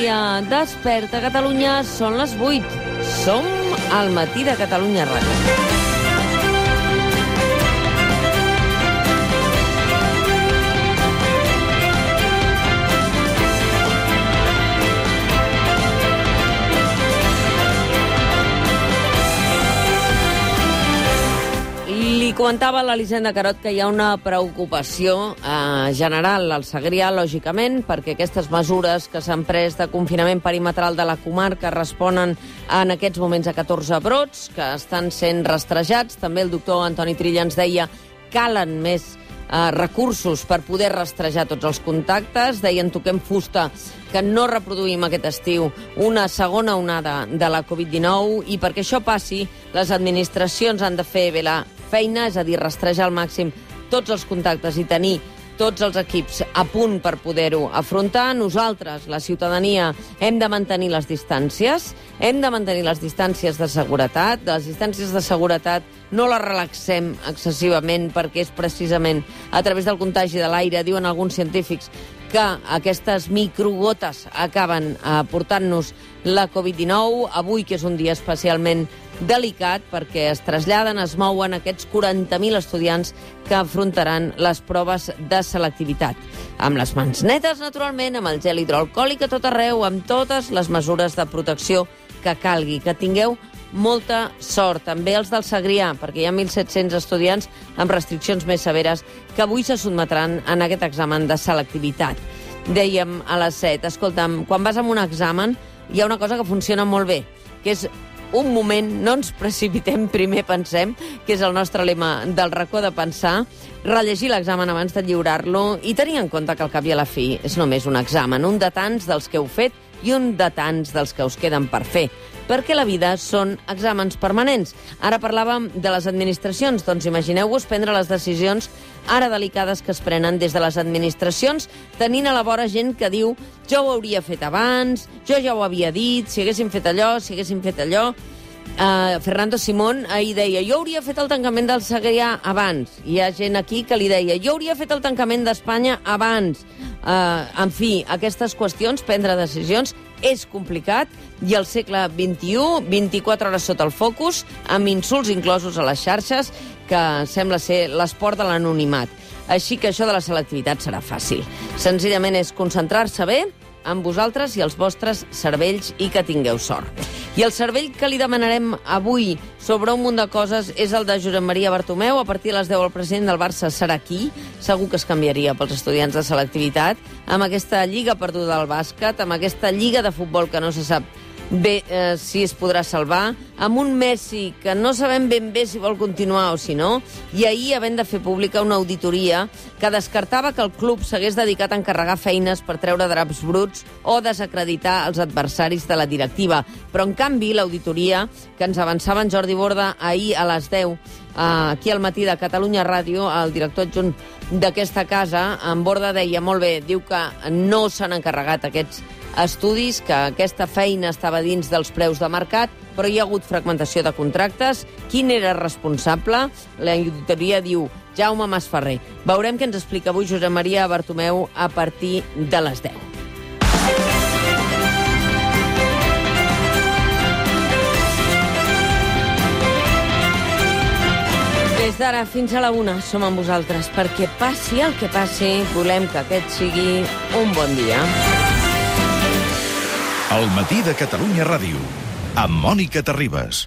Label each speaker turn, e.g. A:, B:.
A: dia. Desperta Catalunya, són les 8. Som al matí de Catalunya Ràdio. Comentava l'Elisenda Carot que hi ha una preocupació eh, general al Segrià, lògicament, perquè aquestes mesures que s'han pres de confinament perimetral de la comarca responen en aquests moments a 14 brots que estan sent rastrejats. També el doctor Antoni Trilla ens deia calen més eh, recursos per poder rastrejar tots els contactes. Deien, toquem fusta, que no reproduïm aquest estiu una segona onada de la Covid-19 i perquè això passi, les administracions han de fer bé la feina, és a dir, rastrejar al màxim tots els contactes i tenir tots els equips a punt per poder-ho afrontar. Nosaltres, la ciutadania, hem de mantenir les distàncies, hem de mantenir les distàncies de seguretat. Les distàncies de seguretat no les relaxem excessivament perquè és precisament a través del contagi de l'aire, diuen alguns científics, que aquestes microgotes acaben eh, portant-nos la Covid-19. Avui, que és un dia especialment delicat perquè es traslladen, es mouen aquests 40.000 estudiants que afrontaran les proves de selectivitat. Amb les mans netes, naturalment, amb el gel hidroalcohòlic a tot arreu, amb totes les mesures de protecció que calgui. Que tingueu molta sort. També els del Segrià, perquè hi ha 1.700 estudiants amb restriccions més severes que avui se sotmetran en aquest examen de selectivitat. Dèiem a les 7, escolta'm, quan vas amb un examen hi ha una cosa que funciona molt bé, que és un moment, no ens precipitem, primer pensem, que és el nostre lema del racó de pensar, rellegir l'examen abans de lliurar-lo i tenir en compte que al cap i a la fi és només un examen, un de tants dels que heu fet i un de tants dels que us queden per fer perquè la vida són exàmens permanents. Ara parlàvem de les administracions, doncs imagineu-vos prendre les decisions ara delicades que es prenen des de les administracions, tenint a la vora gent que diu jo ho hauria fet abans, jo ja ho havia dit, si haguéssim fet allò, si haguéssim fet allò... Uh, Fernando Simón ahir deia jo hauria fet el tancament del Segrià abans. Hi ha gent aquí que li deia jo hauria fet el tancament d'Espanya abans. Uh, en fi, aquestes qüestions, prendre decisions, és complicat i al segle XXI, 24 hores sota el focus, amb insults inclosos a les xarxes, que sembla ser l'esport de l'anonimat. Així que això de la selectivitat serà fàcil. Senzillament és concentrar-se bé amb vosaltres i els vostres cervells i que tingueu sort. I el cervell que li demanarem avui sobre un munt de coses és el de Josep Maria Bartomeu. A partir de les 10 el president del Barça serà aquí. Segur que es canviaria pels estudiants de selectivitat. Amb aquesta lliga perduda del bàsquet, amb aquesta lliga de futbol que no se sap bé eh, si es podrà salvar, amb un Messi que no sabem ben bé si vol continuar o si no, i ahir havent de fer pública una auditoria que descartava que el club s'hagués dedicat a encarregar feines per treure draps bruts o desacreditar els adversaris de la directiva. Però, en canvi, l'auditoria que ens avançava en Jordi Borda ahir a les 10 eh, aquí al matí de Catalunya Ràdio, el director adjunt d'aquesta casa, en Borda deia molt bé, diu que no s'han encarregat aquests estudis que aquesta feina estava dins dels preus de mercat, però hi ha hagut fragmentació de contractes. Quin era responsable? La auditoria diu Jaume Masferrer. Veurem què ens explica avui Josep Maria Bartomeu a partir de les 10. Des d'ara fins a la una som amb vosaltres perquè passi el que passi, volem que aquest sigui un bon dia.
B: El matí de Catalunya Ràdio, amb Mònica Terribas.